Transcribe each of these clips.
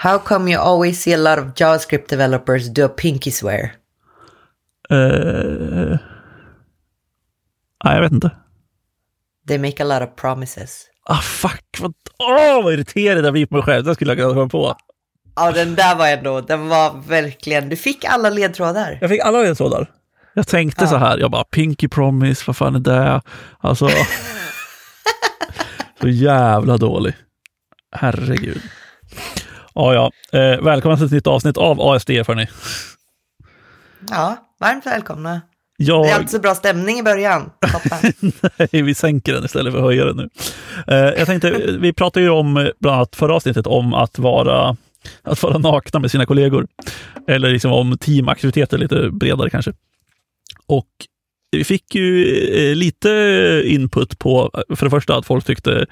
How come you always see a lot of JavaScript developers do a pinky swear? Uh, nej, jag vet inte. They make a lot of promises. Ah, fuck. Vad, åh, vad irriterad jag blir på mig själv. Det skulle jag kunna komma på. Ja, den där var ändå, den var verkligen, du fick alla ledtrådar. Jag fick alla ledtrådar. Jag tänkte Ja. så här, jag bara Pinky Promise, vad fan är det? Alltså, så jävla dålig. Herregud. Ja, ja. Eh, välkomna till ett nytt avsnitt av ASD, hörni. Ja, varmt välkomna. Jag... Det är alltid så bra stämning i början. Nej, vi sänker den istället för att höja den nu. Eh, jag tänkte, vi pratade ju om, bland annat förra avsnittet, om att vara, att vara nakna med sina kollegor. Eller liksom om teamaktiviteter lite bredare kanske. Och vi fick ju eh, lite input på, för det första, att folk tyckte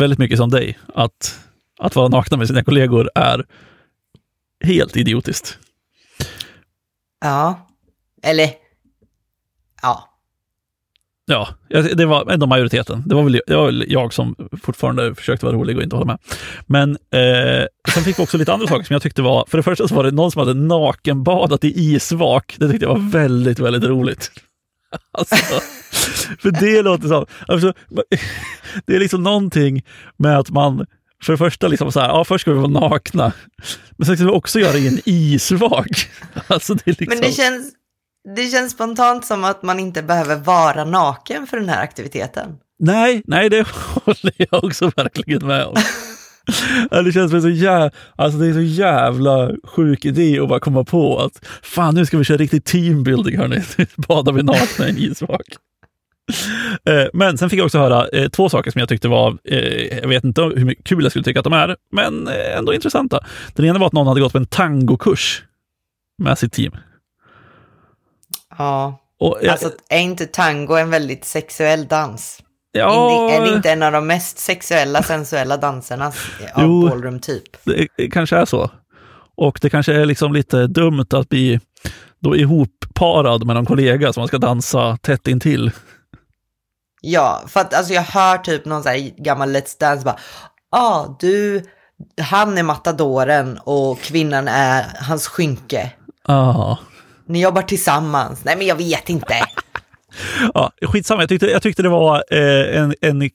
väldigt mycket som dig, att, att vara nakna med sina kollegor är helt idiotiskt. Ja, eller ja. Ja, det var ändå majoriteten. Det var väl, det var väl jag som fortfarande försökte vara rolig och inte hålla med. Men eh, sen fick vi också lite andra saker som jag tyckte var, för det första så var det någon som hade nakenbadat i isvak. Det tyckte jag var väldigt, väldigt roligt. Alltså, för det låter som, alltså, det är liksom någonting med att man för det första, liksom så här, ja, först ska vi vara nakna, men sen ska vi också göra det i en isvak. Alltså, det är liksom, Men det känns, det känns spontant som att man inte behöver vara naken för den här aktiviteten. Nej, nej, det håller jag också verkligen med om. Det känns som så jävla, alltså det är så jävla sjuk idé att bara komma på att fan nu ska vi köra riktig teambuilding hörni. Nu badar vi nakna i en isvak. Eh, Men sen fick jag också höra eh, två saker som jag tyckte var, eh, jag vet inte hur kul jag skulle tycka att de är, men ändå intressanta. Den ena var att någon hade gått på en tangokurs med sitt team. Ja, Och, jag- alltså är inte tango en väldigt sexuell dans? ja, Är det inte en av de mest sexuella, sensuella danserna av Jo. ballroom typ? det det kanske är så. Och det kanske är liksom lite dumt att bli då ihopparad med någon kollega som man ska dansa tätt intill. Ja, för att alltså jag hör typ någon så här gammal Let's Dance bara, ja ah, du, han är matadoren och kvinnan är hans skynke. Ah. Ni jobbar tillsammans. Nej men jag vet inte. Ja, skitsamma, jag tyckte, jag tyckte det var eh, en, en,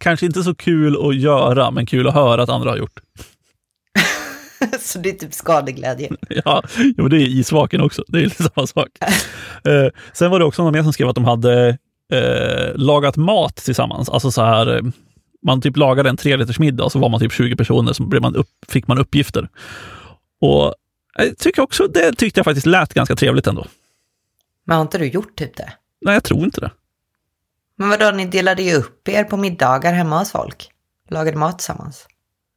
kanske inte så kul att göra, men kul att höra att andra har gjort. så det är typ skadeglädje. Ja, jo, det är isvaken också. Det är lite samma sak. Eh, sen var det också någon mer som skrev att de hade eh, lagat mat tillsammans. Alltså så här, eh, man typ lagade en tre liters middag och så var man typ 20 personer, så blev man upp, fick man uppgifter. Och jag tycker också, det tyckte jag faktiskt lät ganska trevligt ändå. Men har inte du gjort typ det? Nej, jag tror inte det. Men vadå, ni delade ju upp er på middagar hemma hos folk. Lagade mat tillsammans.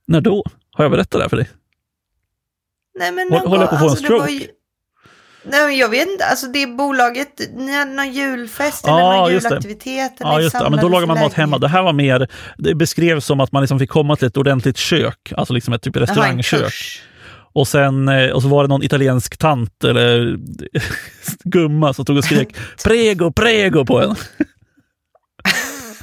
När då? Har jag berättat det här för dig? Nej men håller jag på att få en alltså, var stroke? ju- Nej jag vet inte, alltså det är bolaget, ni hade någon julfest Ja, eller någon just det. julaktivitet. Ja, just det. Ja, men då lagar man mat hemma. Det här var mer, det beskrevs som att man liksom fick komma till ett ordentligt kök, alltså liksom ett typ restaurangkök. Och, sen, eh, och så var det någon italiensk tant eller gumma som stod och skrek prego, prego på en.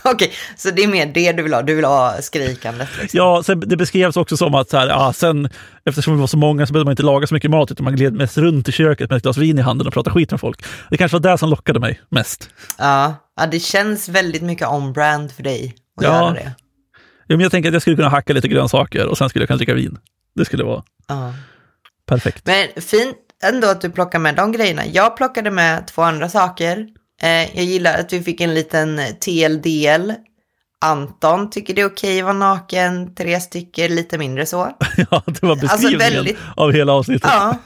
Okej, så det är mer det du vill ha, du vill ha skrikandet liksom. Ja, sen, det beskrevs också som att så här, ja, sen, eftersom vi var så många så behövde man inte laga så mycket mat, utan man gled mest runt i köket med ett glas vin i handen och pratade skit med folk. Det kanske var det som lockade mig mest. Ja, ja det känns väldigt mycket on-brand för dig att Ja. göra det. Ja, men jag tänker att jag skulle kunna hacka lite grönsaker och sen skulle jag kunna dricka vin. Det skulle vara Ja. perfekt. Men fint ändå att du plockar med de grejerna. Jag plockade med två andra saker. Eh, jag gillar att vi fick en liten TLDL. Anton tycker det är okej att vara naken, tre stycken, lite mindre så. Ja, det var beskrivningen väldigt- av hela avsnittet. Ja,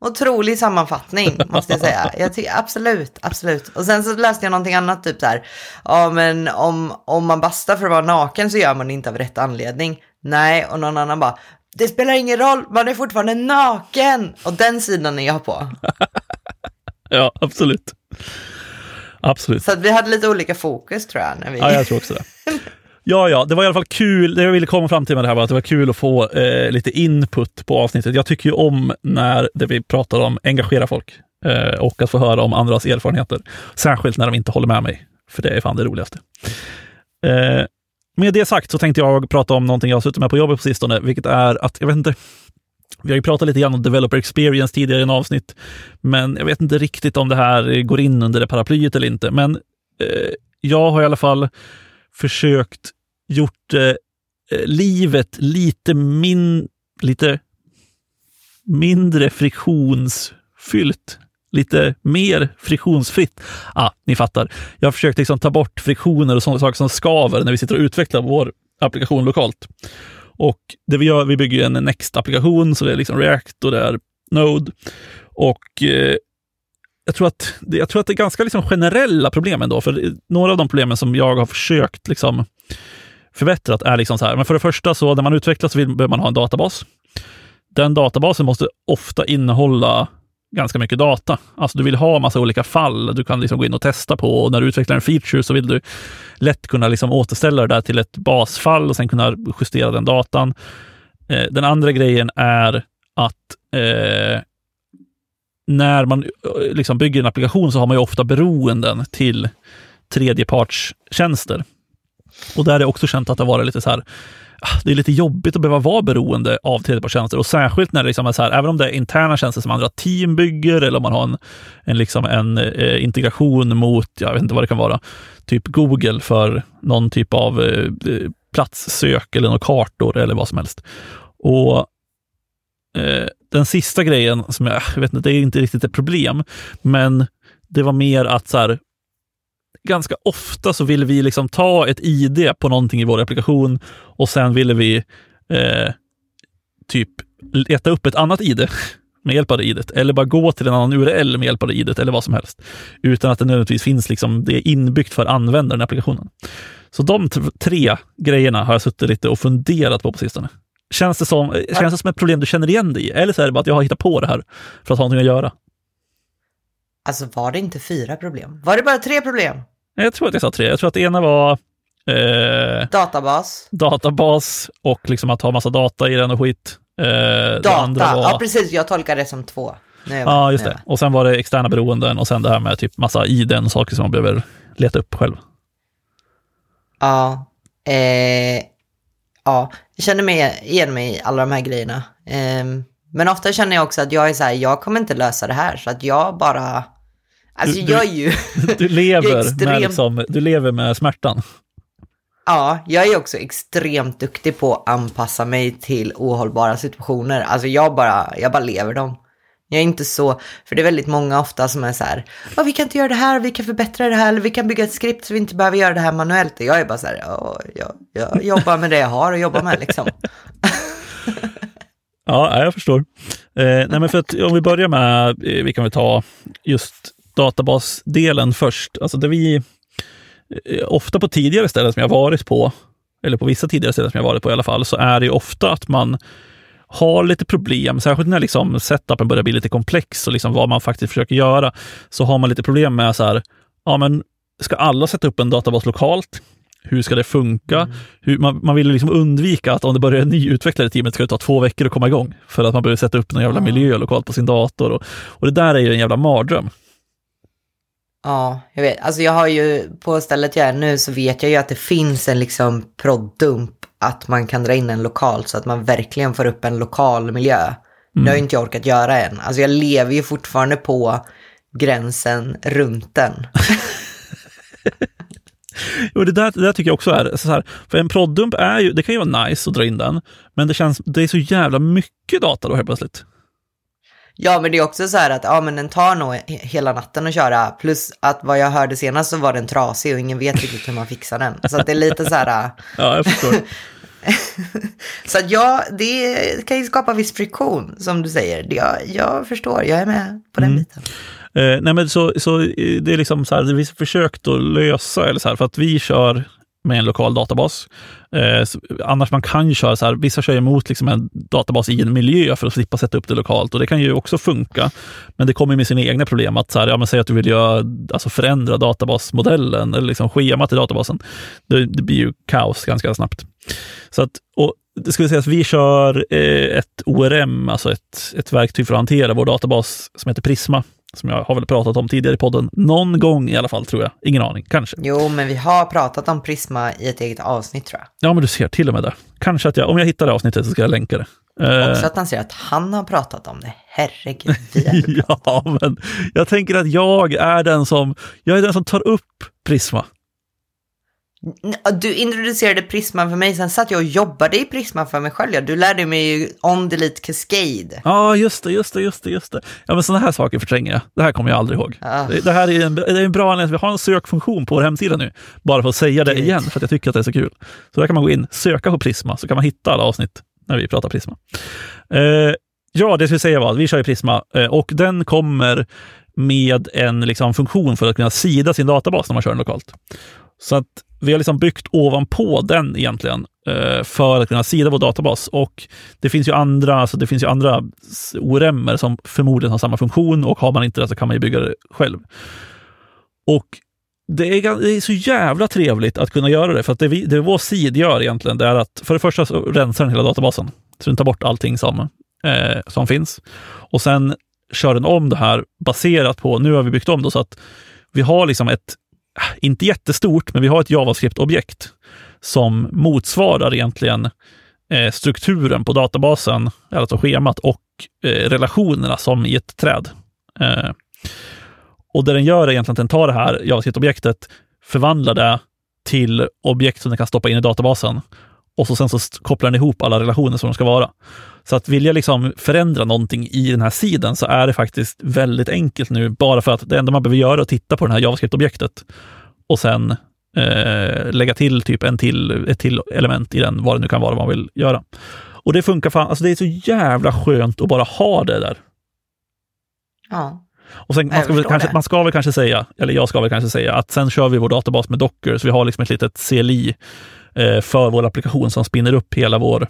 otrolig sammanfattning måste jag säga. Jag tycker absolut, absolut. Och sen så läste jag någonting annat, typ så här. Ja, men om, om man bastar för att vara naken så gör man det inte av rätt anledning. Nej, och någon annan bara, det spelar ingen roll, man är fortfarande naken. Och den sidan är jag på. Ja, absolut. Absolut. Så vi hade lite olika fokus tror jag. När vi... Ja, jag tror också det. Ja, ja, det var i alla fall kul. Det jag ville komma fram till med det här var att det var kul att få eh, lite input på avsnittet. Jag tycker ju om när det vi pratar om engagerar folk eh, och att få höra om andras erfarenheter. Särskilt när de inte håller med mig, för det är fan det roligaste. Eh, med det sagt så tänkte jag prata om någonting jag har suttit med på jobbet på sistone, vilket är att, jag vet inte, vi har ju pratat lite grann om developer experience tidigare i en avsnitt, men jag vet inte riktigt om det här går in under det paraplyet eller inte. Men eh, jag har i alla fall försökt gjort eh, eh livet lite, min, lite mindre friktionsfyllt. Lite mer friktionsfritt. Ah, ni fattar. Jag har försökt liksom ta bort friktioner och sådana saker som skaver när vi sitter och utvecklar vår applikation lokalt. Och det vi gör, vi bygger en Next-applikation, så det är liksom React och det är Node. Och eh, jag, tror att, jag tror att det är ganska liksom generella problem ändå, för några av de problemen som jag har försökt liksom förbättrat är liksom så här, men för det första så när man utvecklar så vill, behöver man ha en databas. Den databasen måste ofta innehålla ganska mycket data. Alltså du vill ha massa olika fall du kan liksom gå in och testa på och när du utvecklar en feature så vill du lätt kunna liksom återställa det där till ett basfall och sen kunna justera den datan. Eh, den andra grejen är att eh, när man eh, liksom bygger en applikation så har man ju ofta beroenden till tredjepartstjänster. Och där är det också känt att det har varit lite så här, Ah, det är lite jobbigt att behöva vara beroende av tredjepartstjänster och särskilt när det liksom är så här, även om det är interna tjänster som andra team bygger eller om man har en, en, liksom en eh, integration mot, jag vet inte vad det kan vara, typ Google för någon typ av eh, eh platssök eller några kartor eller vad som helst. Och eh, den sista grejen, som jag, jag vet inte, det är inte riktigt ett problem, men det var mer att så här, ganska ofta så ville vi liksom ta ett ID på någonting i vår applikation och sen ville vi eh, typ leta upp ett annat ID med hjälp av det idet, eller bara gå till en annan URL med hjälp av det idet, eller vad som helst. Utan att det nödvändigtvis finns liksom, det är inbyggt för användaren i applikationen. Så de tre grejerna har jag suttit lite och funderat på på sistone. Känns det som, eh, känns det som ett problem du känner igen dig i? Eller så är det bara att jag har hittat på det här för att ha någonting att göra? Alltså var det inte fyra problem? Var det bara tre problem? Jag tror att jag sa tre. Jag tror att det ena var eh, databas. Databas och liksom att ha massa data i den och skit. Eh, data, var... ja precis. Jag tolkar det som två. Ja, just det. Och sen var det externa beroenden och sen det här med typ massa iden och saker som man behöver leta upp själv. Ja, eh, ja, jag känner mig, igen mig i alla de här grejerna. Eh, men ofta känner jag också att jag är så här, jag kommer inte lösa det här, så att jag bara Alltså du, jag är ju... Du lever, extrem... med liksom, du lever med smärtan. Ja, jag är också extremt duktig på att anpassa mig till ohållbara situationer. Alltså jag bara, jag bara lever dem. Jag är inte så, för det är väldigt många ofta som är så här, oh, vi kan inte göra det här, vi kan förbättra det här, eller vi kan bygga ett skript så vi inte behöver göra det här manuellt. Och jag är bara så här, oh, jag, jag jobbar med det jag har att jobba med liksom. ja, jag förstår. Eh, nej, men för att om vi börjar med, eh, vi kan väl ta just databasdelen först. Alltså det vi, eh, ofta på tidigare ställen som jag varit på, eller på vissa tidigare ställen som jag varit på i alla fall, så är det ofta att man har lite problem, särskilt när liksom setupen börjar bli lite komplex och liksom vad man faktiskt försöker göra, så har man lite problem med så här, ja men ska alla sätta upp en databas lokalt? Hur ska det funka? Mm. Hur, man, man vill liksom undvika att om det börjar en ny utvecklare i teamet ska det ta två veckor att komma igång för att man behöver sätta upp någon jävla miljö lokalt på sin dator. Och, och det där är ju en jävla mardröm. Ja, jag vet. Alltså jag har ju, på stället jag är nu så vet jag ju att det finns en liksom proddump att man kan dra in en lokal så att man verkligen får upp en lokal miljö. Mm. Det har ju inte jag orkat göra än. Alltså jag lever ju fortfarande på gränsen runt den. jo, det där, det där tycker jag också är så här, för en proddump är ju, det kan ju vara nice att dra in den, men det känns, det är så jävla mycket data då helt plötsligt. Ja, men det är också så här att ja, men den tar nog hela natten att köra. Plus att vad jag hörde senast så var den trasig och ingen vet riktigt hur man fixar den. Så att det är lite så här... ja, jag förstår. så att ja, det kan ju skapa viss friktion som du säger. Jag, jag förstår, jag är med på den mm. biten. Eh, nej men så, så det är liksom så här, vi har försökt att lösa, eller så här, för att vi kör med en lokal databas. Eh, annars man kan ju köra så här, vissa kör emot liksom en databas i en miljö för att slippa sätta upp det lokalt och det kan ju också funka. Men det kommer med sina egna problem. att så här, ja, men Säg att du vill göra, alltså förändra databasmodellen eller liksom schemat i databasen. Det, det blir ju kaos ganska snabbt. Så att, och det skulle säga att vi kör eh, ett ORM, alltså ett, ett verktyg för att hantera vår databas som heter Prisma som jag har väl pratat om tidigare i podden. Någon gång i alla fall, tror jag. Ingen aning, kanske. Jo, men vi har pratat om Prisma i ett eget avsnitt tror jag. Ja, men du ser, till och med det. Kanske att jag, om jag hittar det avsnittet så ska jag länka det. Eh, Också att han säger att han har pratat om det. Herregud, vi ja, men jag tänker att jag är den som, jag är den som tar upp Prisma. Du introducerade Prisma för mig, sen satt jag och jobbade i Prisma för mig själv. Ja, Du lärde mig ju On Delete Cascade. Ja, just det, just det, just det, just det. Ja, men sådana här saker förtränger jag. Det här kommer jag aldrig ihåg. Ah. Det, det här är en, det är en bra anledning. Vi har en sökfunktion på vår hemsida nu, bara för att säga det Gud. igen, för att jag tycker att det är så kul. Så där kan man gå in, söka på Prisma, så kan man hitta alla avsnitt när vi pratar Prisma. Eh, ja, det vi säga var att vi kör i Prisma eh, och den kommer med en liksom, funktion för att kunna sida sin databas när man kör den lokalt. Så att vi har liksom byggt ovanpå den egentligen eh, för att kunna sida vår databas. Och det finns ju andra, alltså det finns ju andra ORM som förmodligen har samma funktion och har man inte det så kan man ju bygga det själv. Och det är, det är så jävla trevligt att kunna göra det, för att det, vi, det vår sid gör egentligen, det är att för det första så rensar den hela databasen, så den tar bort allting som, eh, som finns. Och sen kör den om det här baserat på, nu har vi byggt om det så att vi har liksom ett, inte jättestort, men vi har ett JavaScript-objekt som motsvarar egentligen eh, strukturen på databasen, alltså schemat och eh, relationerna som i ett träd. Eh, och det den gör är egentligen att den tar det här JavaScript-objektet, förvandlar det till objekt som den kan stoppa in i databasen och så sen så kopplar den ihop alla relationer som de ska vara. Så att vill jag liksom förändra någonting i den här sidan så är det faktiskt väldigt enkelt nu, bara för att det enda man behöver göra är att titta på det här JavaScript-objektet och sen eh, lägga till typ en till, ett till element i den, vad det nu kan vara man vill göra. Och det funkar fan, alltså det är så jävla skönt att bara ha det där. Ja. Och sen, man, ska väl kanske, det. man ska väl kanske säga, eller jag ska väl kanske säga, att sen kör vi vår databas med Docker, så vi har liksom ett litet CLI eh, för vår applikation som spinner upp hela vår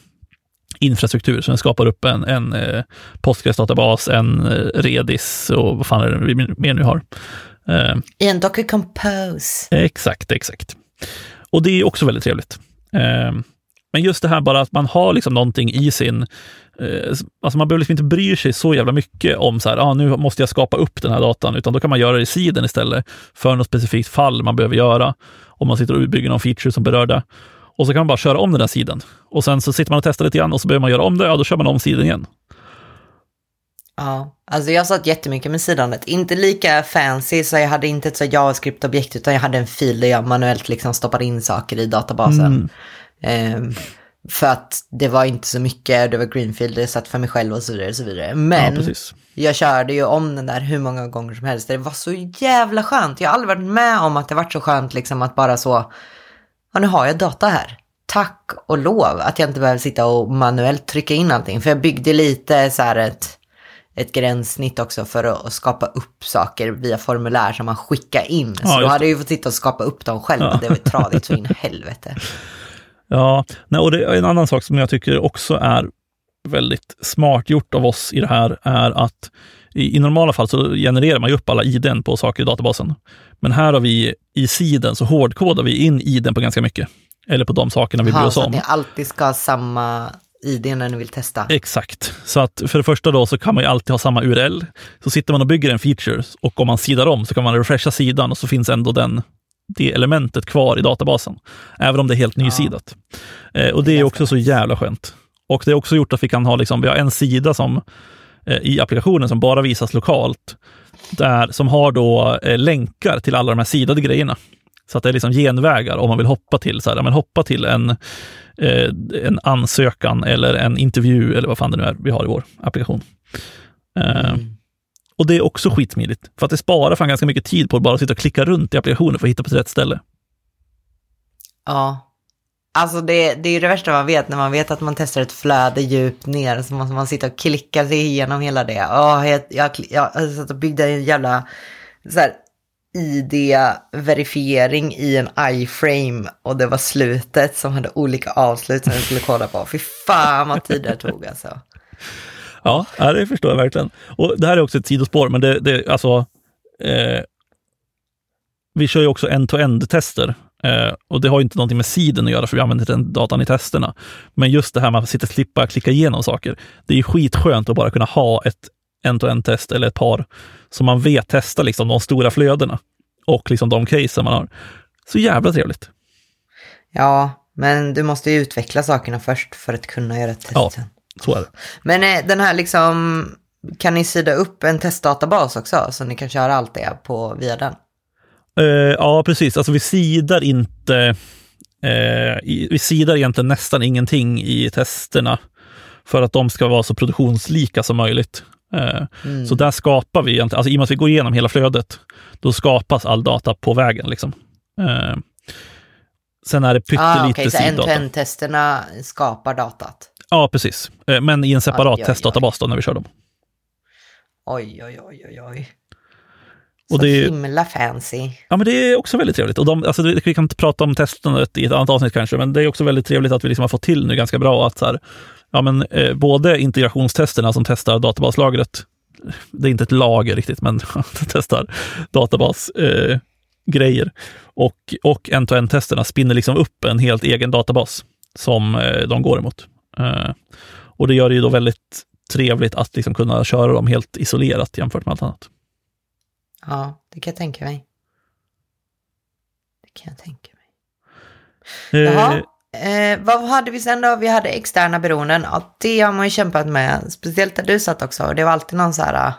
infrastruktur. Så den skapar upp en, en eh, Postgres-databas, en eh, Redis och vad fan är det vi mer nu har. Eh, I en Docker Compose. Exakt, exakt. Och det är också väldigt trevligt. Men just det här bara att man har liksom någonting i sin... Eh, alltså man behöver liksom inte bry sig så jävla mycket om så här, ah, nu måste jag skapa upp den här datan, utan då kan man göra det i sidan istället för något specifikt fall man behöver göra. Om man sitter och bygger någon feature som berör det. Och så kan man bara köra om den här sidan. Och sen så sitter man och testar lite grann och så behöver man göra om det, ja då kör man om sidan igen. Ja, alltså jag satt jättemycket med sidandet. Inte lika fancy, så jag hade inte ett så JavaScript-objekt, utan jag hade en fil där jag manuellt liksom stoppade in saker i databasen. Ehm, för att det var inte så mycket, det var greenfield, det satt för mig själv och så vidare. Och så vidare. Ja, Men precis. jag körde ju om den där hur många gånger som helst. Det var så jävla skönt. Jag har aldrig varit med om att det varit så skönt liksom att bara så, ja nu har jag data här. Tack och lov att jag inte behöver sitta och manuellt trycka in allting. För jag byggde lite så här ett, ett gränssnitt också för att skapa upp saker via formulär som man skickar in. Så Ja, då hade jag ju fått sitta och skapa upp dem själv. Ja. Det var tradigt så in i helvete. Ja, nej, och det är en annan sak som jag tycker också är väldigt smart gjort av oss i det här är att i, i normala fall så genererar man ju upp alla iden på saker i databasen. Men här har vi i siden så hårdkodar vi in iden på ganska mycket. Eller på de sakerna vi bryr Ja, oss så att om. ni alltid ska ha samma ID när ni vill testa. Exakt. Så att för det första då så kan man ju alltid ha samma URL. Så sitter man och bygger en feature och om man sidar om så kan man refresha sidan och så finns ändå den, det elementet kvar i databasen. Även om det är helt nysidat. Eh, och det är också så jävla skönt. Och det är också gjort att vi kan ha, liksom, vi har en sida som i applikationen som bara visas lokalt, där, som har då eh, länkar till alla de här sidade grejerna. Så att det är liksom genvägar om man vill hoppa till, så här, men hoppa till en, eh, en ansökan eller en intervju eller vad fan det nu är vi har i vår applikation. Eh, Mm. Och det är också skitsmidigt, för att det sparar fan ganska mycket tid på att bara sitta och klicka runt i applikationen för att hitta på rätt ställe. Ja. Alltså det, det är ju det värsta man vet när man vet att man testar ett flöde djupt ner så måste man sitta och klicka sig igenom hela det. Oh, jag, jag, jag, jag satt och byggde en jävla så här, ID-verifiering i en iframe och det var slutet som hade olika avslut som jag skulle kolla på. Fy fan vad tid det tog alltså. Ja, ja, det förstår jag verkligen. Och det här är också ett sidospår, men det, det alltså... Eh, vi kör ju också end-to-end-tester. Eh, och det har ju inte någonting med siden att göra, för vi använder den datan i testerna. Men just det här med att sitta och slippa klicka igenom saker. Det är ju skitskönt att bara kunna ha ett en-to-en-test eller ett par som man vet testar liksom de stora flödena och liksom de casen man har. Så jävla trevligt. Ja, men du måste ju utveckla sakerna först för att kunna göra testen. Ja, så är det. Men eh, den här liksom, kan ni sida upp en testdatabas också så ni kan köra allt det på via den? Uh, ja, precis. Alltså vi sidar inte, uh, vi sidar egentligen nästan ingenting i testerna för att de ska vara så produktionslika som möjligt. Uh, mm. Så där skapar vi, alltså i och med att vi går igenom hela flödet, då skapas all data på vägen. Liksom. Sen är det pyttelite ah, okay, så end-to-end-testerna skapar datat? Ja, precis. Men i en separat oj, testdatabas då, när vi kör dem. Oj, oj, oj, oj, oj. Så och det är, himla fancy. Ja, men det är också väldigt trevligt. Och de, alltså, vi kan prata om testandet i ett annat avsnitt kanske, men det är också väldigt trevligt att vi liksom har fått till nu ganska bra att så här, ja, men, eh, både integrationstesterna som testar databaslagret, det är inte ett lager riktigt, men det testar databasgrejer, eh, och, och end-to-end-testerna spinner liksom upp en helt egen databas som eh, de går emot. Eh, och det gör det ju då väldigt trevligt att liksom kunna köra dem helt isolerat jämfört med allt annat. Ja, det kan jag tänka mig. Det kan jag tänka mig. Eh, Jaha, eh, vad hade vi sen då? Vi hade externa beroenden. Ja, det har man ju kämpat med, speciellt där du satt också. Det var alltid någon så här,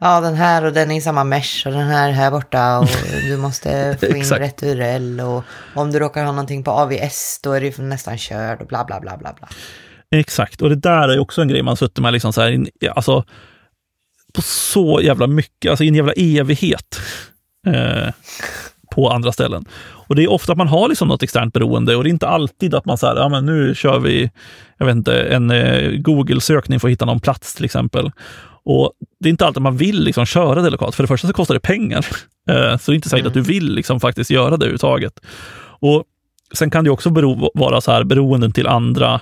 ja den här och den är i samma mesh och den här här borta och du måste få in rätt URL och om du råkar ha någonting på AVS då är det nästan körd och bla bla bla bla bla. Exakt, och det där är också en grej man suttit med liksom så här, alltså på så jävla mycket, alltså i en jävla evighet eh, på andra ställen. Och det är ofta att man har liksom något externt beroende och det är inte alltid att man säger, ja men nu kör vi, jag vet inte, en eh, Google-sökning för att hitta någon plats till exempel. Och det är inte alltid man vill liksom köra det lokalt. För det första så kostar det pengar. Eh, så det är inte säkert mm. att du vill liksom faktiskt göra det överhuvudtaget. Och sen kan det också bero, vara så här beroenden till andra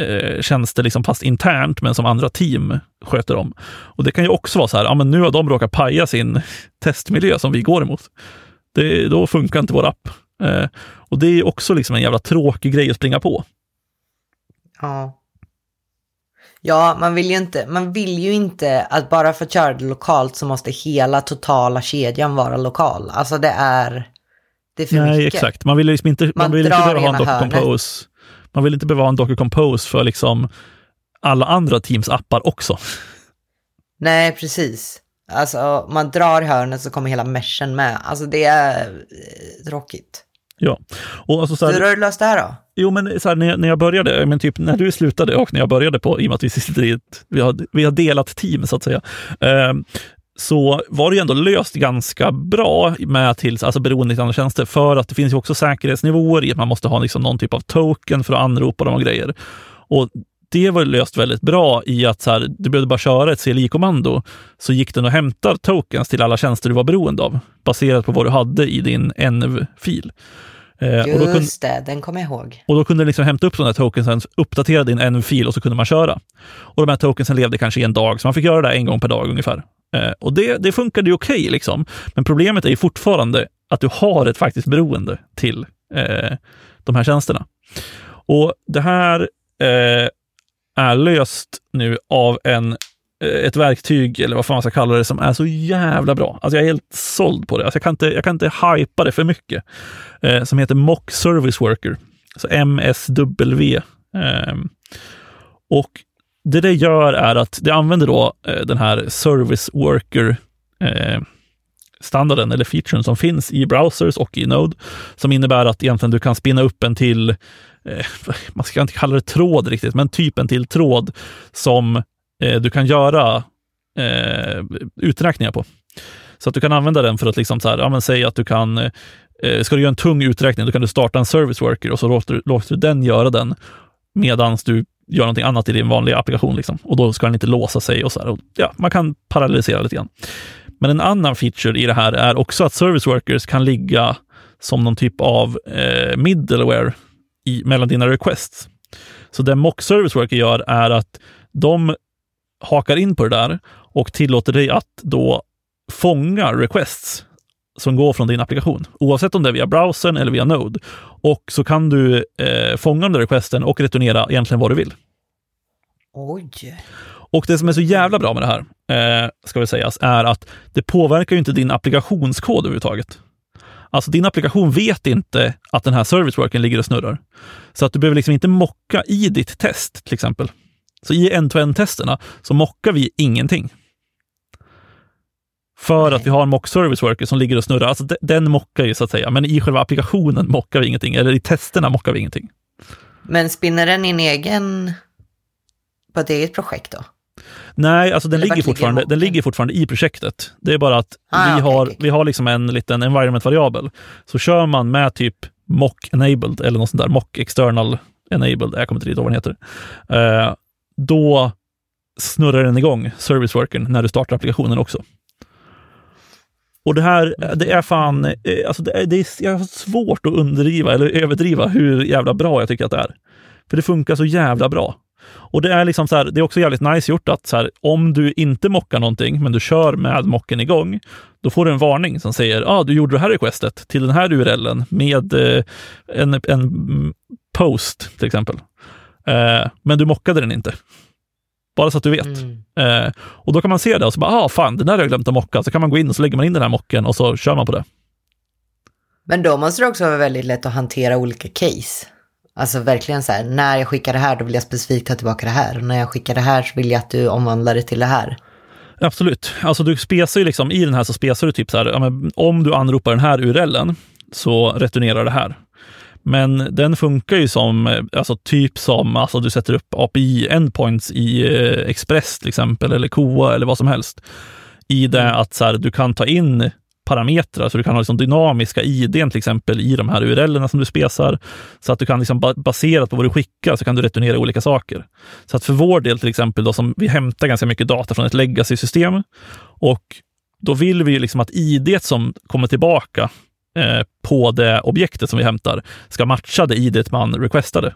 eh, tjänster liksom fast internt, men som andra team sköter om. Och det kan ju också vara så här, ja men nu har de råkat paja sin testmiljö som vi går emot. Det, då funkar inte vår app. Eh, och det är också liksom en jävla tråkig grej att springa på. Ja. Ja, man vill ju inte, man vill ju inte att bara för att köra det lokalt så måste hela totala kedjan vara lokal. Alltså det är, det är för Nej, mycket. exakt. Man vill liksom inte, man, man vill inte behöva ha en Docker Compose man vill inte behöva ha en Docker Compose för liksom alla andra teams appar också. Nej, precis. Alltså, man drar hörnet så kommer hela meshen med. Alltså det är eh, tråkigt. Ja. Och alltså, så här, Hur har du löst det här då? Jo, men så här, när, när jag började, men typ när du slutade och när jag började på, i och med att vi sitter i ett, vi har, vi har delat team så att säga, eh, så var det ju ändå löst ganska bra med till, alltså beroende till andra tjänster, för att det finns ju också säkerhetsnivåer i att man måste ha liksom någon typ av token för att anropa dem och grejer. Och det var löst väldigt bra i att så här, du behövde bara köra ett CLI-kommando, så gick den och hämtar tokens till alla tjänster du var beroende av, baserat på vad du hade i din env-fil. Eh, Just kunde, det, den kommer jag ihåg. Och då kunde den liksom hämta upp här tokensen, uppdatera din env-fil och så kunde man köra. Och de här tokensen levde kanske i en dag, så man fick göra det en gång per dag ungefär. Eh, och det, det funkade ju okej, okay, liksom. men problemet är ju fortfarande att du har ett faktiskt beroende till eh, de här tjänsterna. Och det här eh, är löst nu av en, eh, ett verktyg, eller vad fan man ska kalla det, som är så jävla bra. Alltså jag är helt såld på det. Alltså jag, kan inte, jag kan inte hypa det för mycket. Eh, som heter Mock Service Worker, alltså MSW. Eh, och det det gör är att det använder då eh, den här Service Worker eh, standarden eller featuren som finns i browsers och i Node, som innebär att egentligen du kan spinna upp en till, eh, man ska inte kalla det tråd riktigt, men typ en till tråd som eh, du kan göra eh, uträkningar på. Så att du kan använda den för att liksom så här, ja, men säg att du kan, eh, ska du göra en tung uträkning, då kan du starta en service worker och så låter, låter du den göra den medan du gör någonting annat i din vanliga applikation. Liksom. Och då ska den inte låsa sig och så här. Och, ja, man kan parallellisera lite grann. Men en annan feature i det här är också att service workers kan ligga som någon typ av eh, middleware i, mellan dina requests. Så det Mock Service Worker gör är att de hakar in på det där och tillåter dig att då fånga requests som går från din applikation, oavsett om det är via browsern eller via Node. Och så kan du eh, fånga den där requesten och returnera egentligen vad du vill. Oj! Och det som är så jävla bra med det här, eh, ska vi sägas, är att det påverkar ju inte din applikationskod överhuvudtaget. Alltså din applikation vet inte att den här serviceworken ligger och snurrar. Så att du behöver liksom inte mocka i ditt test till exempel. Så i end-to-end-testerna så mockar vi ingenting. För Nej. att vi har en mock service worker som ligger och snurrar. Alltså de- den mockar ju så att säga, men i själva applikationen mockar vi ingenting. Eller i testerna mockar vi ingenting. Men spinner den in egen på ett eget projekt då? Nej, alltså den ligger, ligger fortfarande, mocken? den ligger fortfarande i projektet. Det är bara att Ah, vi, okej, har, okej, vi har liksom en liten environment-variabel. Så kör man med typ mock enabled eller något sånt där, mock external enabled, jag kommer inte ihåg vad den heter. Eh, då snurrar den igång serviceworkern när du startar applikationen också. Och det här, det är fan, eh, alltså det är, det är jag har svårt att underdriva eller överdriva hur jävla bra jag tycker att det är. För det funkar så jävla bra. Och det är liksom så här, det är också jävligt nice gjort att så här, om du inte mockar någonting, men du kör med mocken igång, då får du en varning som säger, ah, du gjorde det här requestet till den här URLen med eh, en, en mm, post till exempel. Eh, men du mockade den inte. Bara så att du vet. Mm. Eh, och då kan man se det och så bara, ah, fan, den där har jag glömt att mocka. Så kan man gå in och så lägger man in den här mocken och så kör man på det. Men då måste det också vara väldigt lätt att hantera olika case. Alltså verkligen så här, när jag skickar det här då vill jag specifikt ta tillbaka det här. Och när jag skickar det här så vill jag att du omvandlar det till det här. Absolut. Alltså du spesar ju liksom, i den här så spesar du typ så här, ja, men om du anropar den här URLen så returnerar det här. Men den funkar ju som, eh, alltså typ som, alltså du sätter upp API endpoints i eh, Express till exempel, eller Koa eller vad som helst. I det att så här, du kan ta in parametrar, så du kan ha liksom dynamiska IDn till exempel i de här URLerna som du spesar. Så att du kan liksom ba- baserat på vad du skickar så kan du returnera olika saker. Så att för vår del till exempel, då, som vi hämtar ganska mycket data från ett legacy-system och då vill vi ju liksom att ID som kommer tillbaka Eh, på det objektet som vi hämtar ska matcha det ID man requestade.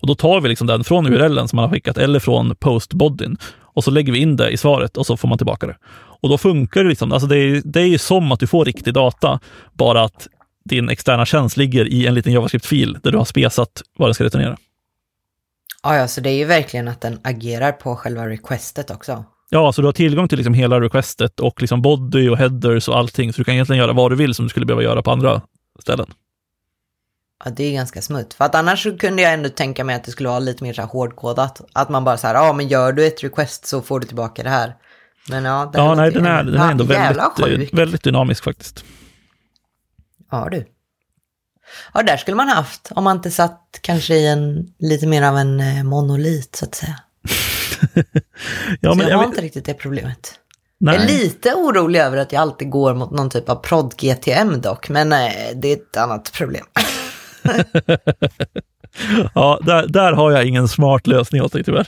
Och då tar vi liksom den från URLen som man har skickat eller från postbodyn och så lägger vi in det i svaret och så får man tillbaka det. Och då funkar det liksom. Alltså det, är, det är ju som att du får riktig data, bara att din externa tjänst ligger i en liten JavaScript-fil där du har spesat vad den ska returnera. Ja, ja, så det är ju verkligen att den agerar på själva requestet också. Ja, så du har tillgång till liksom hela requestet och liksom body och headers och allting, så du kan egentligen göra vad du vill som du skulle behöva göra på andra ställen. Ja, det är ganska smutt. För att annars kunde jag ändå tänka mig att det skulle vara lite mer så här hårdkodat. Att man bara så här, ja men gör du ett request så får du tillbaka det här. Men ja, Ja, nej, den är, den är ändå väldigt, eh, väldigt dynamisk faktiskt. Ja du. Ja, där skulle man haft om man inte satt kanske i en lite mer av en eh, monolit så att säga. Ja, men jag jag har inte riktigt det problemet. Jag är nej. lite orolig över att jag alltid går mot någon typ av prod GTM dock, men eh, det är ett annat problem. Ja, där, där har jag ingen smart lösning åt dig tyvärr.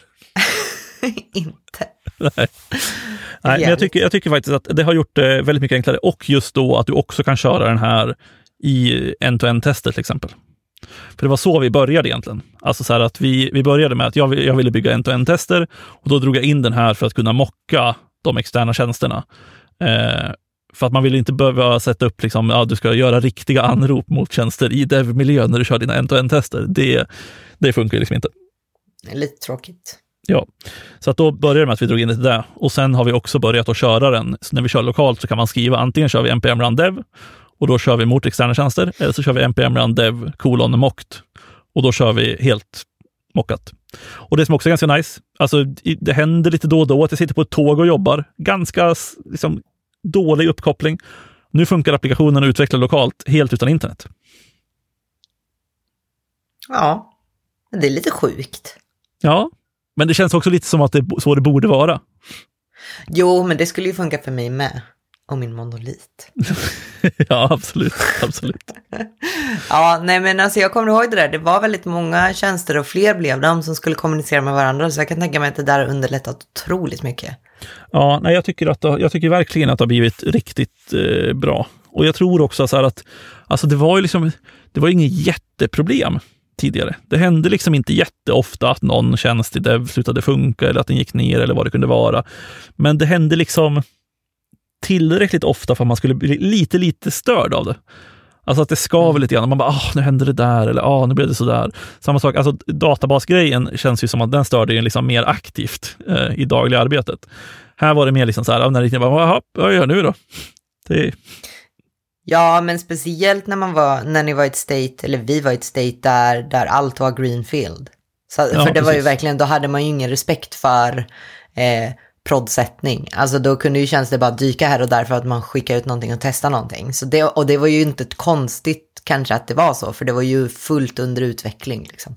inte. Nej, Nej men jag tycker, jag tycker faktiskt att det har gjort det väldigt mycket enklare och just då att du också kan köra den här i end-to-end-tester till exempel. För det var så vi började egentligen. Alltså så att vi, vi började med att jag, jag ville bygga end-to-end-tester och då drog jag in den här för att kunna mocka de externa tjänsterna. Eh, för att man vill inte behöva sätta upp, liksom, ja, du ska göra riktiga anrop mot tjänster i dev-miljön när du kör dina end-to-end-tester. Det, det funkar liksom inte. Det är lite tråkigt. Ja, så att då började det med att vi drog in det till det. Och sen har vi också börjat att köra den. Så när vi kör lokalt så kan man skriva antingen kör vi npm run dev och då kör vi mot externa tjänster eller så kör vi npm run dev kolon mocked och då kör vi helt mockat. Och det som också är ganska nice, alltså det händer lite då och då att jag sitter på ett tåg och jobbar. Ganska liksom, dålig uppkoppling. Nu funkar applikationen att utveckla lokalt helt utan internet. Ja, det är lite sjukt. Ja, men det känns också lite som att det är så det borde vara. Jo, men det skulle ju funka för mig med. Och min monolit. ja, absolut. absolut. Ja, nej men alltså jag kommer ihåg det där. Det var väldigt många tjänster och fler blev de som skulle kommunicera med varandra. Så jag kan tänka mig att det där har underlättat otroligt mycket. Ja, nej, jag, tycker att det, jag tycker verkligen att det har blivit riktigt eh, bra. Och jag tror också så här att alltså det var ju liksom, det var inget jätteproblem tidigare. Det hände liksom inte jätteofta att någon tjänst i dev slutade funka eller att den gick ner eller vad det kunde vara. Men det hände liksom tillräckligt ofta för att man skulle bli lite, lite störd av det. Alltså att det skaver lite grann. Man bara, ah, nu hände det där eller ah, nu blev det sådär. Samma sak, alltså databasgrejen känns ju som att den störde ju liksom mer aktivt eh, i dagliga arbetet. Här var det mer liksom så här, när det bara, jaha, vad gör jag nu då? Det... Ja, men speciellt när man var, när ni var i ett state, eller vi var i ett state där, där allt var greenfield. Så, ja, för det precis. var ju verkligen, då hade man ju ingen respekt för eh, proddsättning. Alltså då kunde ju tjänster bara dyka här och där för att man skickar ut någonting och testar någonting. Så det, och det var ju inte konstigt kanske att det var så, för det var ju fullt under utveckling. Liksom.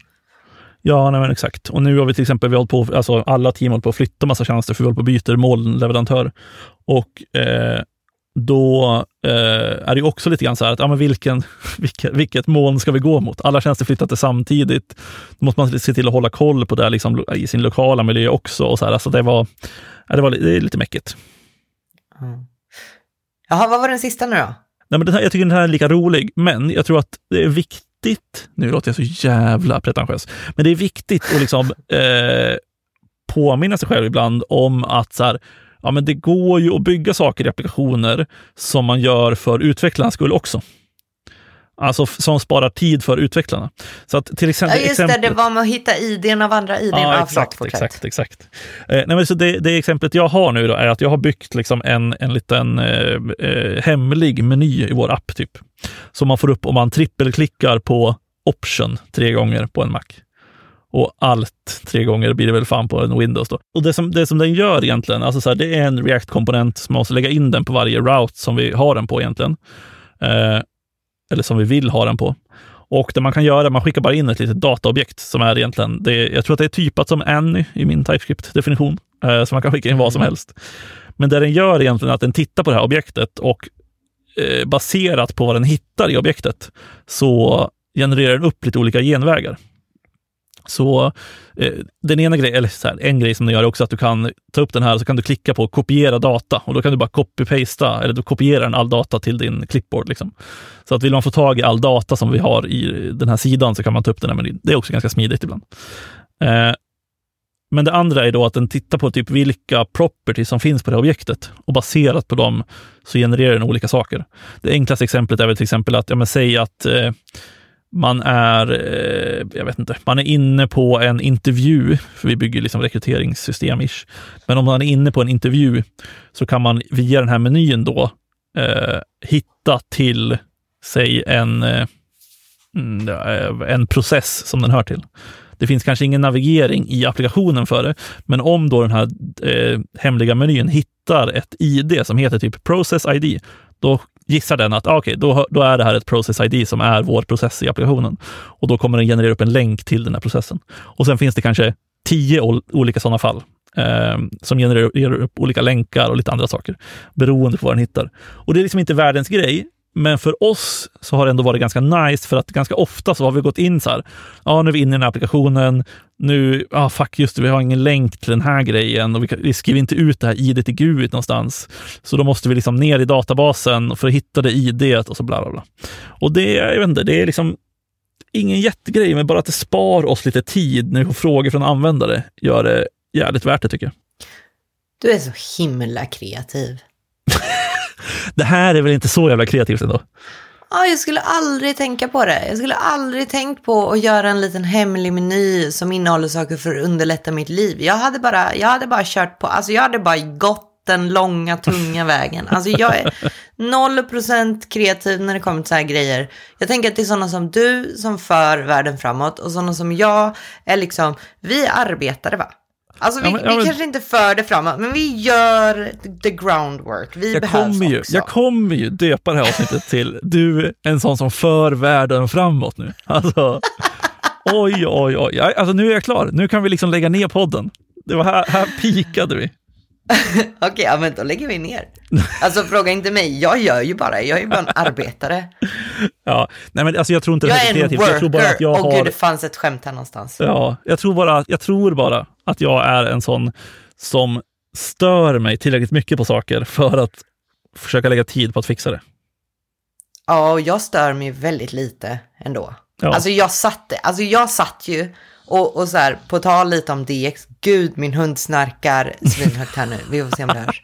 Ja, nej, men exakt. Och nu har vi till exempel, vi har på, alltså alla team håller på att flytta massa tjänster för vi håller på att byta molnleverantör. Och eh, då eh, är det också lite grann så här att ja, men vilken, vilket, vilket moln ska vi gå mot? Alla tjänster flyttar samtidigt. Då måste man se till att hålla koll på det liksom, i sin lokala miljö också. Och så här. Alltså det, var, ja, det, var, det är lite mäckigt. Mm. Jaha, vad var den sista nu då? Nej, men den här, jag tycker den här är lika rolig, men jag tror att det är viktigt, nu låter jag så jävla pretentiös, men det är viktigt att liksom, eh, påminna sig själv ibland om att så här, ja, men det går ju att bygga saker i applikationer som man gör för utvecklarnas skull också. Alltså som sparar tid för utvecklarna. Så att till exempel, ja, just det, det var med att hitta idén av andra idén. Ja, exakt, ah, exakt, exakt. Eh, nej, men så det, det, exemplet jag har nu då är att jag har byggt liksom en, en liten eh, eh, hemlig meny i vår app, typ. Som man får upp om man trippelklickar på option tre gånger på en Mac och allt tre gånger blir det väl fan på en Windows. Då. Och det som, det som den gör egentligen, alltså så här, det är en React-komponent som man måste lägga in den på varje route som vi har den på egentligen. Eh, eller som vi vill ha den på. Och det man kan göra, man skickar bara in ett litet dataobjekt som är egentligen, det, jag tror att det är typat som Any i min TypeScript-definition, eh, så man kan skicka in vad som mm. helst. Men det den gör egentligen är att den tittar på det här objektet och eh, baserat på vad den hittar i objektet så genererar den upp lite olika genvägar. Så eh, den ena grejen, eller så här, en grej som den gör är också att du kan ta upp den här och så kan du klicka på kopiera data och då kan du bara copy-pasta eller du kopierar den all data till din clipboard. Liksom. Så att vill man få tag i all data som vi har i den här sidan så kan man ta upp den här menyn. Det är också ganska smidigt ibland. Eh, men det andra är då att den tittar på typ vilka properties som finns på det objektet och baserat på dem så genererar den olika saker. Det enklaste exemplet är väl till exempel att, ja men säg att eh, man är, eh, jag vet inte, man är inne på en intervju, för vi bygger liksom rekryteringssystem -ish. Men om man är inne på en intervju så kan man via den här menyn då eh, hitta till, säg en, eh, mm, eh, en process som den hör till. Det finns kanske ingen navigering i applikationen för det, men om då den här eh, hemliga menyn hittar ett ID som heter typ Process ID, då gissar den att ah, okay, då, då är det här ett process ID som är vår process i applikationen. Och då kommer den generera upp en länk till den här processen. Och sen finns det kanske tio olika sådana fall eh, som genererar upp olika länkar och lite andra saker beroende på vad den hittar. Och det är liksom inte världens grej, men för oss så har det ändå varit ganska nice för att ganska ofta så har vi gått in så här. Ja, nu är vi inne i den här applikationen. Nu, ja ah, fuck just det, vi har ingen länk till den här grejen och vi, vi skriver inte ut det här idet i GUIT någonstans. Så då måste vi liksom ner i databasen för att hitta det idet och så bla bla bla. Och det, jag vet inte, det är liksom ingen jättegrej, men bara att det spar oss lite tid när vi får frågor från användare gör det jävligt värt det tycker jag. Du är så himla kreativ. Det här är väl inte så jävla kreativt ändå? Ja, jag skulle aldrig tänka på det. Jag skulle aldrig tänkt på att göra en liten hemlig meny som innehåller saker för att underlätta mitt liv. Jag hade bara, jag hade bara kört på, alltså jag hade bara gått den långa, tunga vägen. Alltså jag är noll procent kreativ när det kommer till så här grejer. Jag tänker att det är sådana som du som för världen framåt och sådana som jag är liksom, vi arbetare va? Alltså vi, ja, men, ja, men, vi kanske inte för det framåt, men vi gör the groundwork. Vi jag behövs kommer ju, också. Jag kommer ju döpa det här avsnittet till du, en sån som för världen framåt nu. Alltså, oj, oj, oj. Alltså nu är jag klar. Nu kan vi liksom lägga ner podden. Det var här, här pikade vi. Okej, okay, ja, men då lägger vi ner. Alltså fråga inte mig, jag gör ju bara, jag är ju bara en arbetare. Ja, nej men alltså jag tror inte jag det är kreativt. Worker. Jag tror bara att jag oh, har... gud, det fanns ett skämt här någonstans. Ja, jag tror, bara, jag tror bara att jag är en sån som stör mig tillräckligt mycket på saker för att försöka lägga tid på att fixa det. Ja, och jag stör mig väldigt lite ändå. Ja. Alltså jag satt, alltså jag satt ju och, och så här, på tal lite om DX, gud min hund snarkar svinhögt här nu, vi får se om det hörs.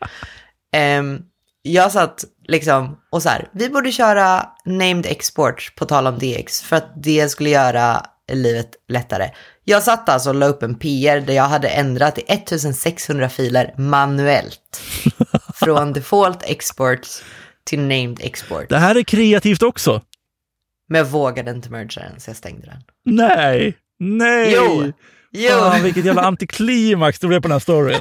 Um, jag satt liksom och så här, vi borde köra named export på tal om DX för att det skulle göra livet lättare. Jag satt alltså och la upp en PR där jag hade ändrat i 1600 filer manuellt. Från default exports till named export. Det här är kreativt också. Men jag vågade inte mergea den så jag stängde den. Nej, nej! Jo, jo. Fan, vilket jävla antiklimax det blev på den här storyn.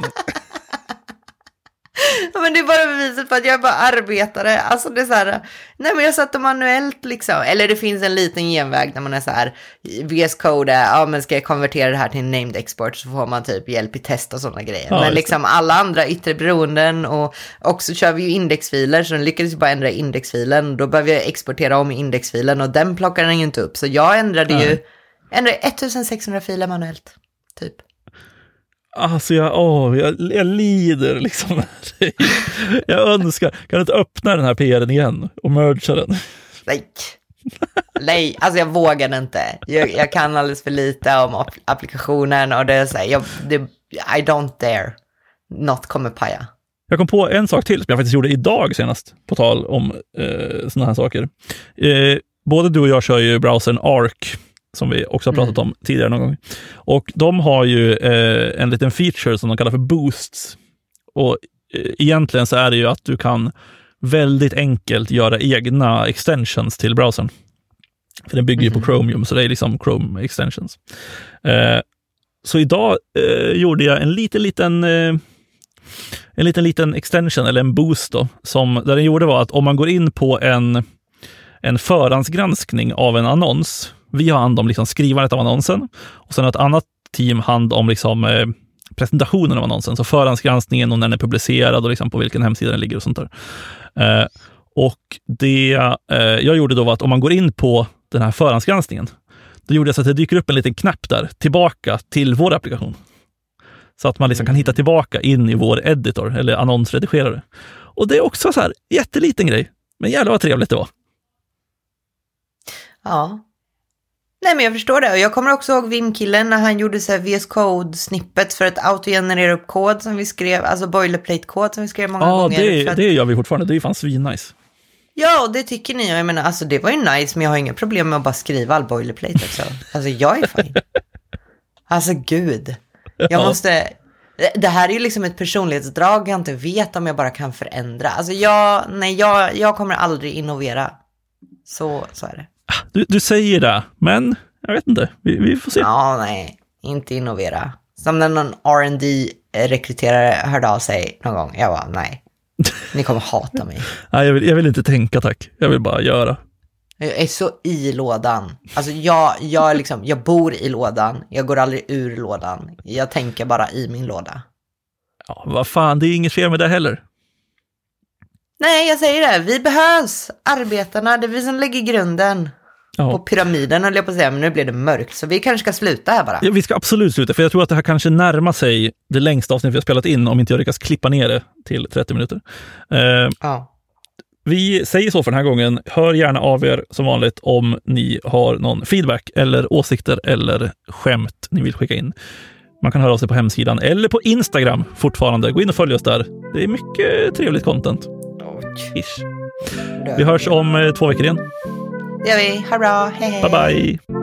Ja, men det är bara beviset på att jag är bara arbetare. Alltså det är så här, nej men jag satte manuellt liksom. Eller det finns en liten genväg när man är så här, VS Code, ja men ska jag konvertera det här till en named export så får man typ hjälp i test och sådana grejer. Ja, men liksom alla andra yttre beroenden och också kör vi ju indexfiler så den lyckades ju bara ändra indexfilen. Då behöver jag exportera om indexfilen och den plockar den ju inte upp. Så jag ändrade ju, Ändrade 1600 filer manuellt. Typ. Alltså jag, åh, jag, jag lider liksom. Jag önskar, kan du inte öppna den här PRen igen och mergea den? Nej. Nej, alltså jag vågar inte. Jag, jag kan alldeles för lite om app- applikationen och det är så här, jag, det, I don't dare. Något kommer paja. Jag kom på en sak till som jag faktiskt gjorde idag senast, på tal om eh, sådana här saker. Eh, både du och jag kör ju browsern Arc, som vi också har pratat om tidigare någon gång. Och de har ju eh, en liten feature som de kallar för boosts. Och eh, egentligen så är det ju att du kan väldigt enkelt göra egna extensions till browsern. För den bygger ju på Chromium, så det är liksom Chrome extensions. Eh, så idag eh, gjorde jag en liten, liten eh, en liten, liten extension eller en boost då, som där den gjorde var att om man går in på en, en förhandsgranskning av en annons, vi har hand om liksom skrivandet av annonsen och sen har ett annat team hand om liksom, eh, presentationen av annonsen, så förhandsgranskningen och när den är publicerad och liksom på vilken hemsida den ligger och sånt där. Eh, och det eh, jag gjorde då var att om man går in på den här förhandsgranskningen, då gjorde jag så att det dyker upp en liten knapp där, tillbaka till vår applikation. Så att man liksom kan hitta tillbaka in i vår editor eller annonsredigerare. Och det är också så här jätteliten grej, men jävlar vad trevligt det var. Ja. Nej men jag förstår det och jag kommer också ihåg Vim-killen när han gjorde så här VS Code snippet för att autogenerera upp kod som vi skrev, alltså boilerplate-kod som vi skrev många Ja, gånger. för det, att... det gör vi fortfarande. Det är ju fan svinnice. Ja, och det tycker ni. Jag menar, alltså det var ju nice, men jag har inga problem med att bara skriva all boilerplate också. Alltså jag är fine. Alltså gud. Jag Ja. måste... Det här är ju liksom ett personlighetsdrag jag inte vet om jag bara kan förändra. Alltså jag, nej, jag, jag kommer aldrig innovera. Så, så är det. Du, du säger det, men jag vet inte. Vi, vi får se. Ja, nej, inte innovera. Som när någon rd rekryterare hörde av sig någon gång. Jag bara, nej. Ni kommer hata mig. Nej, jag, vill, jag vill inte tänka tack. Jag vill bara göra. Jag är så i lådan. Alltså jag, jag, liksom, jag bor i lådan. Jag går aldrig ur lådan. Jag tänker bara i min låda. Ja, vad fan, det är inget fel med det heller. Nej, jag säger det. Vi behövs. Arbetarna, det är vi som lägger grunden. Ja. Och pyramiden höll jag på att säga, men nu blev det mörkt. Så vi kanske ska sluta här bara. Ja, vi ska absolut sluta, för jag tror att det här kanske närmar sig det längsta avsnitt vi har spelat in, om inte jag lyckas klippa ner det till 30 minuter. Eh, Ja. Vi säger så för den här gången. Hör gärna av er som vanligt om ni har någon feedback eller åsikter eller skämt ni vill skicka in. Man kan höra av sig på hemsidan eller på Instagram fortfarande. Gå in och följ oss där. Det är mycket trevligt content. Ish. Vi hörs om eh, två veckor igen. Det gör vi. Ha bra. Hej, hej. Bye bye!